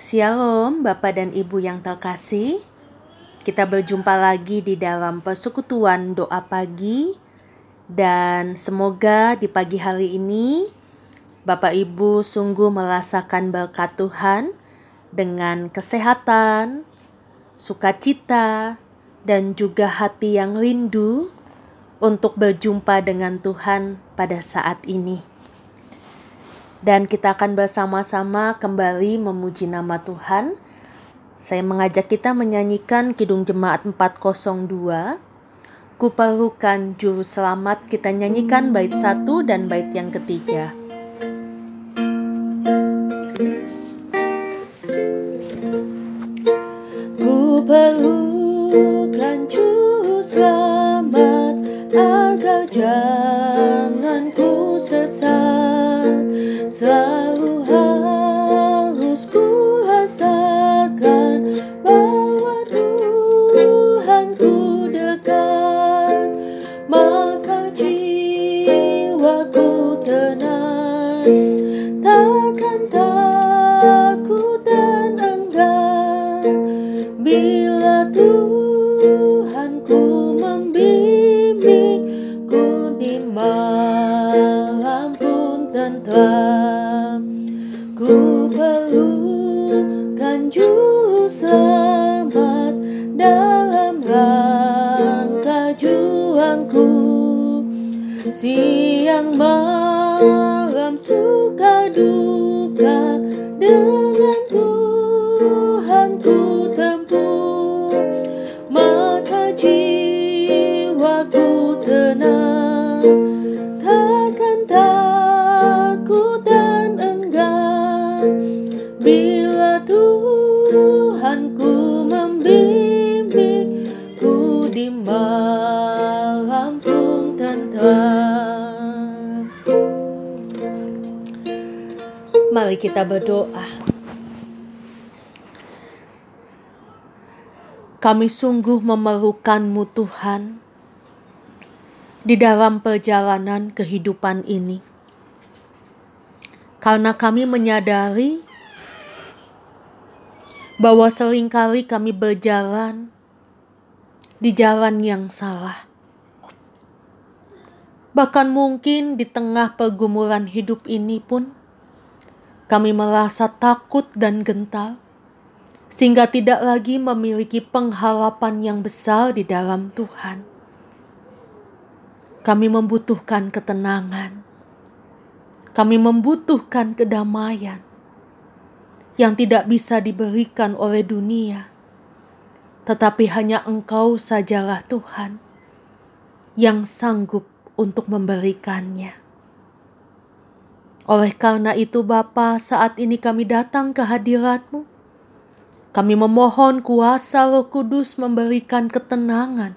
Shalom Bapak dan Ibu yang terkasih. Kita berjumpa lagi di dalam persekutuan doa pagi. Dan semoga di pagi hari ini Bapak Ibu sungguh merasakan berkat Tuhan Dengan kesehatan, sukacita, dan juga hati yang rindu Untuk berjumpa dengan Tuhan pada saat ini dan kita akan bersama-sama kembali memuji nama Tuhan. Saya mengajak kita menyanyikan Kidung Jemaat 402. Kuperlukan juru selamat kita nyanyikan bait satu dan bait yang ketiga. Ku perlukan juru selamat agar jangan ku sesat membimbingku di malam pun tentram Ku perlukan juru dalam rangka juangku. Siang malam suka duka dengan kita berdoa Kami sungguh memerlukanmu Tuhan di dalam perjalanan kehidupan ini karena kami menyadari bahwa sering kali kami berjalan di jalan yang salah. Bahkan mungkin di tengah pergumulan hidup ini pun kami merasa takut dan gentar sehingga tidak lagi memiliki pengharapan yang besar di dalam Tuhan. Kami membutuhkan ketenangan. Kami membutuhkan kedamaian yang tidak bisa diberikan oleh dunia, tetapi hanya Engkau sajalah Tuhan yang sanggup untuk memberikannya. Oleh karena itu Bapa, saat ini kami datang ke hadiratmu. Kami memohon kuasa roh kudus memberikan ketenangan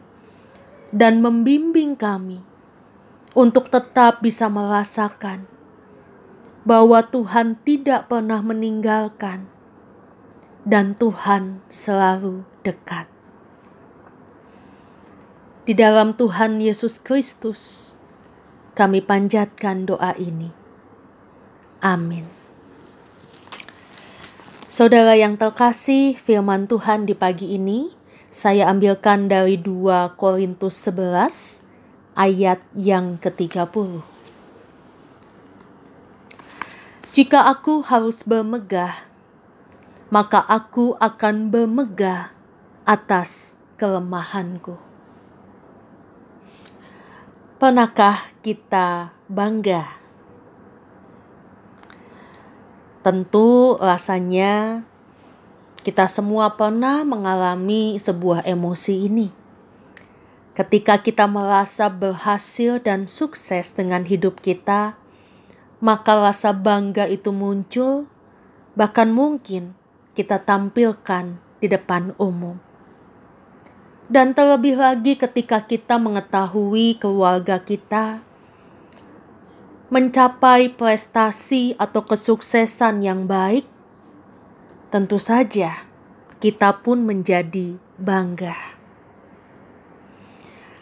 dan membimbing kami untuk tetap bisa merasakan bahwa Tuhan tidak pernah meninggalkan dan Tuhan selalu dekat. Di dalam Tuhan Yesus Kristus, kami panjatkan doa ini. Amin. Saudara yang terkasih, firman Tuhan di pagi ini saya ambilkan dari 2 Korintus 11 ayat yang ke-30. Jika aku harus bermegah, maka aku akan bermegah atas kelemahanku. Pernahkah kita bangga? Tentu rasanya kita semua pernah mengalami sebuah emosi ini. Ketika kita merasa berhasil dan sukses dengan hidup kita, maka rasa bangga itu muncul, bahkan mungkin kita tampilkan di depan umum. Dan terlebih lagi ketika kita mengetahui keluarga kita mencapai prestasi atau kesuksesan yang baik, tentu saja kita pun menjadi bangga.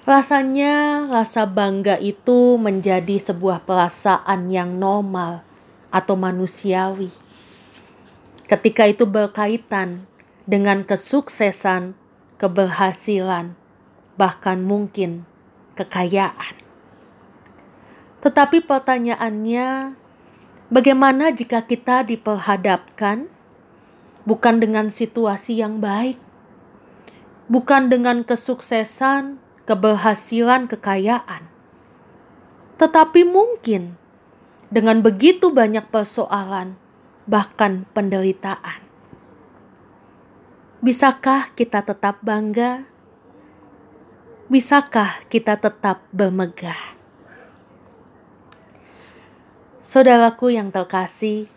Rasanya rasa bangga itu menjadi sebuah perasaan yang normal atau manusiawi. ketika itu berkaitan dengan kesuksesan, keberhasilan, bahkan mungkin kekayaan. Tetapi pertanyaannya, bagaimana jika kita diperhadapkan bukan dengan situasi yang baik, bukan dengan kesuksesan, keberhasilan, kekayaan, tetapi mungkin dengan begitu banyak persoalan, bahkan penderitaan. Bisakah kita tetap bangga? Bisakah kita tetap bermegah? Saudaraku yang terkasih,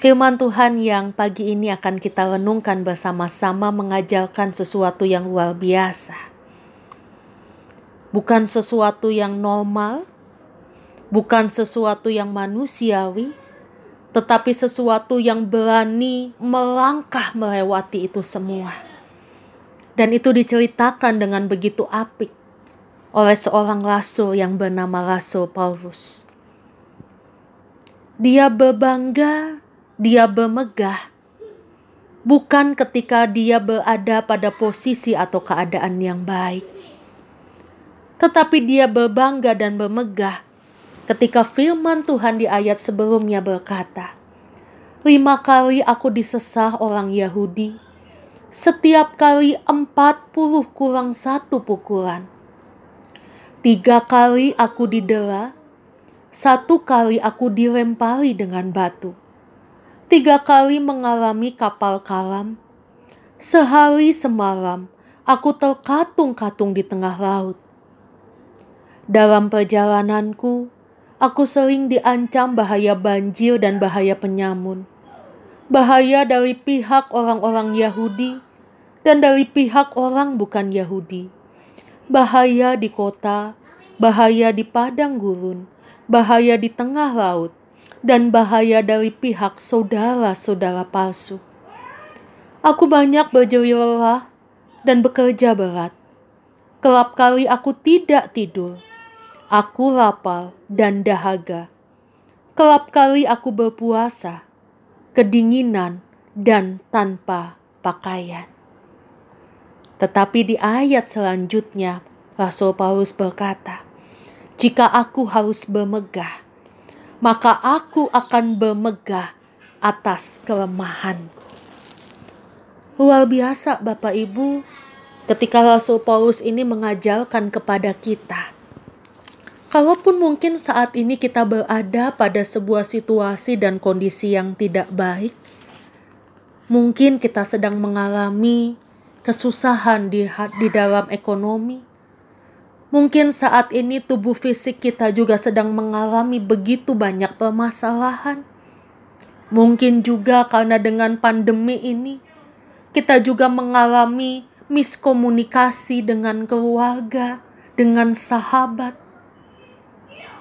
firman Tuhan yang pagi ini akan kita renungkan bersama-sama mengajarkan sesuatu yang luar biasa. Bukan sesuatu yang normal, bukan sesuatu yang manusiawi, tetapi sesuatu yang berani melangkah melewati itu semua. Dan itu diceritakan dengan begitu apik oleh seorang rasul yang bernama Rasul Paulus. Dia berbangga, dia bermegah, bukan ketika dia berada pada posisi atau keadaan yang baik, tetapi dia berbangga dan bermegah ketika firman Tuhan di ayat sebelumnya berkata, Lima kali aku disesah orang Yahudi, setiap kali empat puluh kurang satu pukulan. Tiga kali aku didera, satu kali aku dilempari dengan batu. Tiga kali mengalami kapal kalam. Sehari semalam aku terkatung-katung di tengah laut. Dalam perjalananku, aku sering diancam bahaya banjir dan bahaya penyamun. Bahaya dari pihak orang-orang Yahudi dan dari pihak orang bukan Yahudi. Bahaya di kota, bahaya di padang gurun, bahaya di tengah laut, dan bahaya dari pihak saudara-saudara palsu. Aku banyak berjeri lelah dan bekerja berat. Kelap kali aku tidak tidur. Aku lapar dan dahaga. Kelap kali aku berpuasa, kedinginan dan tanpa pakaian. Tetapi di ayat selanjutnya, Rasul Paulus berkata, jika aku harus bermegah, maka aku akan bermegah atas kelemahanku. Luar biasa, Bapak Ibu, ketika Rasul Paulus ini mengajarkan kepada kita. Kalaupun mungkin saat ini kita berada pada sebuah situasi dan kondisi yang tidak baik, mungkin kita sedang mengalami kesusahan di, di dalam ekonomi, Mungkin saat ini tubuh fisik kita juga sedang mengalami begitu banyak permasalahan. Mungkin juga karena dengan pandemi ini, kita juga mengalami miskomunikasi dengan keluarga, dengan sahabat.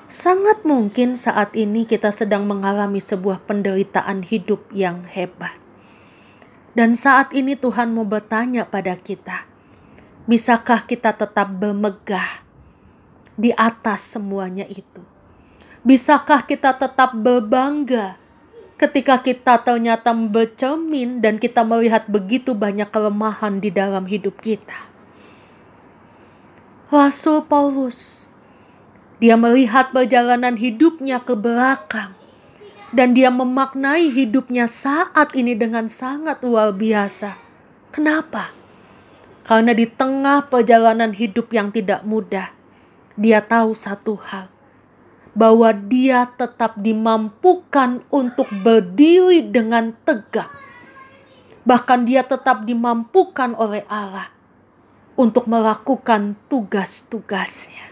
Sangat mungkin saat ini kita sedang mengalami sebuah penderitaan hidup yang hebat. Dan saat ini Tuhan mau bertanya pada kita, Bisakah kita tetap bermegah di atas semuanya itu? Bisakah kita tetap berbangga ketika kita ternyata bercermin dan kita melihat begitu banyak kelemahan di dalam hidup kita? Rasul Paulus, dia melihat perjalanan hidupnya ke belakang dan dia memaknai hidupnya saat ini dengan sangat luar biasa. Kenapa? Karena di tengah perjalanan hidup yang tidak mudah, dia tahu satu hal, bahwa dia tetap dimampukan untuk berdiri dengan tegak. Bahkan dia tetap dimampukan oleh Allah untuk melakukan tugas-tugasnya.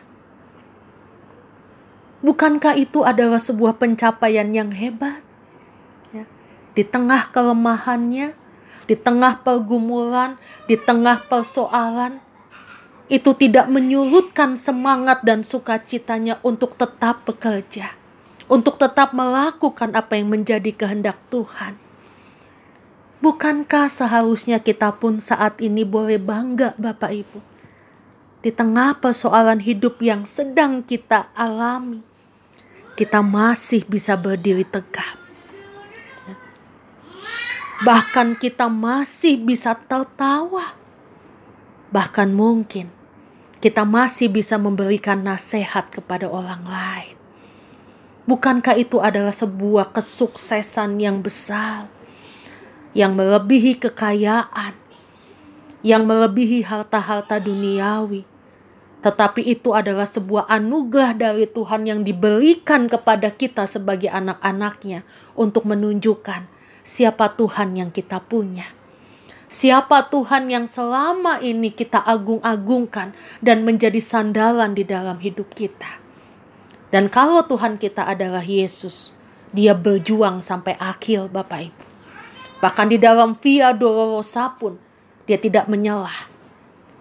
Bukankah itu adalah sebuah pencapaian yang hebat? Ya. Di tengah kelemahannya, di tengah pergumulan, di tengah persoalan, itu tidak menyurutkan semangat dan sukacitanya untuk tetap bekerja, untuk tetap melakukan apa yang menjadi kehendak Tuhan. Bukankah seharusnya kita pun saat ini boleh bangga, Bapak Ibu, di tengah persoalan hidup yang sedang kita alami, kita masih bisa berdiri tegak Bahkan kita masih bisa tertawa. Bahkan mungkin kita masih bisa memberikan nasihat kepada orang lain. Bukankah itu adalah sebuah kesuksesan yang besar, yang melebihi kekayaan, yang melebihi harta-harta duniawi? Tetapi itu adalah sebuah anugerah dari Tuhan yang diberikan kepada kita sebagai anak-anaknya untuk menunjukkan siapa Tuhan yang kita punya. Siapa Tuhan yang selama ini kita agung-agungkan dan menjadi sandalan di dalam hidup kita. Dan kalau Tuhan kita adalah Yesus, dia berjuang sampai akhir Bapak Ibu. Bahkan di dalam Via Dolorosa pun, dia tidak menyelah.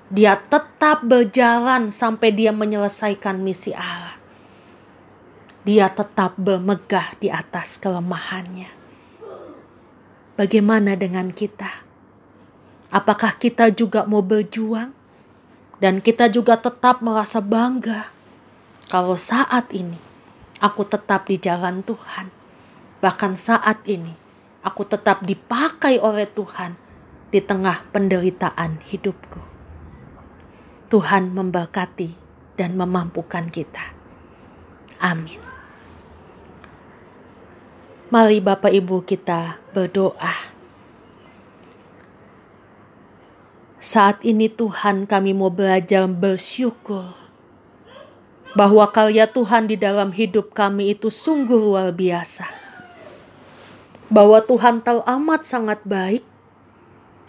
Dia tetap berjalan sampai dia menyelesaikan misi Allah. Dia tetap bermegah di atas kelemahannya. Bagaimana dengan kita? Apakah kita juga mau berjuang? Dan kita juga tetap merasa bangga kalau saat ini aku tetap di jalan Tuhan, bahkan saat ini aku tetap dipakai oleh Tuhan di tengah penderitaan hidupku. Tuhan memberkati dan memampukan kita. Amin. Mari Bapak Ibu kita berdoa. Saat ini Tuhan kami mau belajar bersyukur bahwa karya Tuhan di dalam hidup kami itu sungguh luar biasa. Bahwa Tuhan tahu amat sangat baik,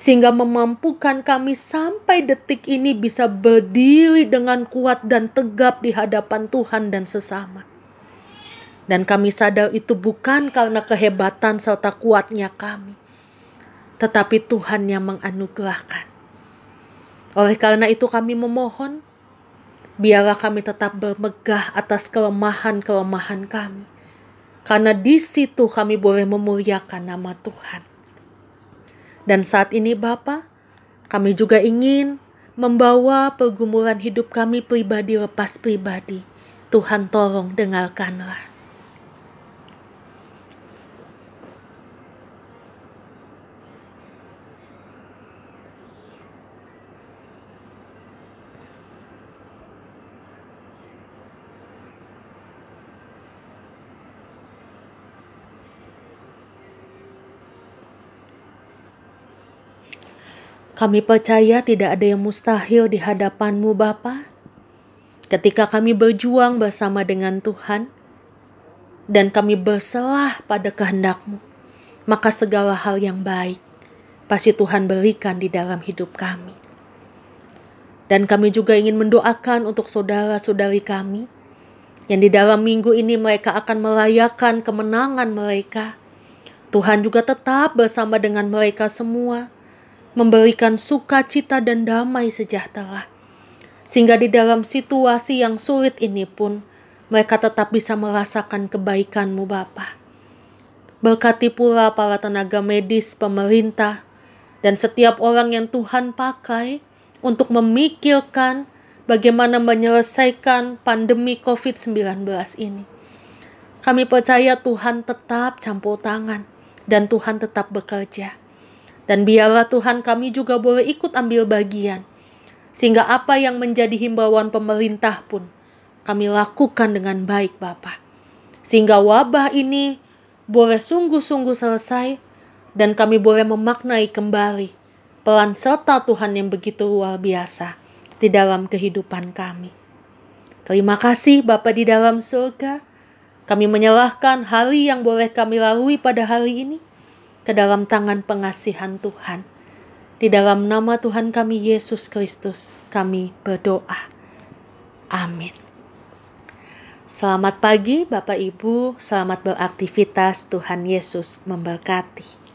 sehingga memampukan kami sampai detik ini bisa berdiri dengan kuat dan tegap di hadapan Tuhan dan sesama. Dan kami sadar itu bukan karena kehebatan serta kuatnya kami, tetapi Tuhan yang menganugerahkan. Oleh karena itu kami memohon biarlah kami tetap bermegah atas kelemahan-kelemahan kami. Karena di situ kami boleh memuliakan nama Tuhan. Dan saat ini Bapa, kami juga ingin membawa pergumulan hidup kami pribadi lepas pribadi. Tuhan tolong dengarkanlah. Kami percaya tidak ada yang mustahil di hadapanmu Bapa. Ketika kami berjuang bersama dengan Tuhan dan kami berselah pada kehendakmu, maka segala hal yang baik pasti Tuhan berikan di dalam hidup kami. Dan kami juga ingin mendoakan untuk saudara-saudari kami yang di dalam minggu ini mereka akan merayakan kemenangan mereka. Tuhan juga tetap bersama dengan mereka semua memberikan sukacita dan damai sejahtera. Sehingga di dalam situasi yang sulit ini pun, mereka tetap bisa merasakan kebaikanmu Bapa. Berkati pula para tenaga medis, pemerintah, dan setiap orang yang Tuhan pakai untuk memikirkan bagaimana menyelesaikan pandemi COVID-19 ini. Kami percaya Tuhan tetap campur tangan dan Tuhan tetap bekerja. Dan biarlah Tuhan kami juga boleh ikut ambil bagian. Sehingga apa yang menjadi himbauan pemerintah pun kami lakukan dengan baik Bapa. Sehingga wabah ini boleh sungguh-sungguh selesai dan kami boleh memaknai kembali pelan serta Tuhan yang begitu luar biasa di dalam kehidupan kami. Terima kasih Bapa di dalam surga. Kami menyalahkan hari yang boleh kami lalui pada hari ini ke dalam tangan pengasihan Tuhan. Di dalam nama Tuhan kami Yesus Kristus, kami berdoa. Amin. Selamat pagi, Bapak Ibu. Selamat beraktivitas. Tuhan Yesus memberkati.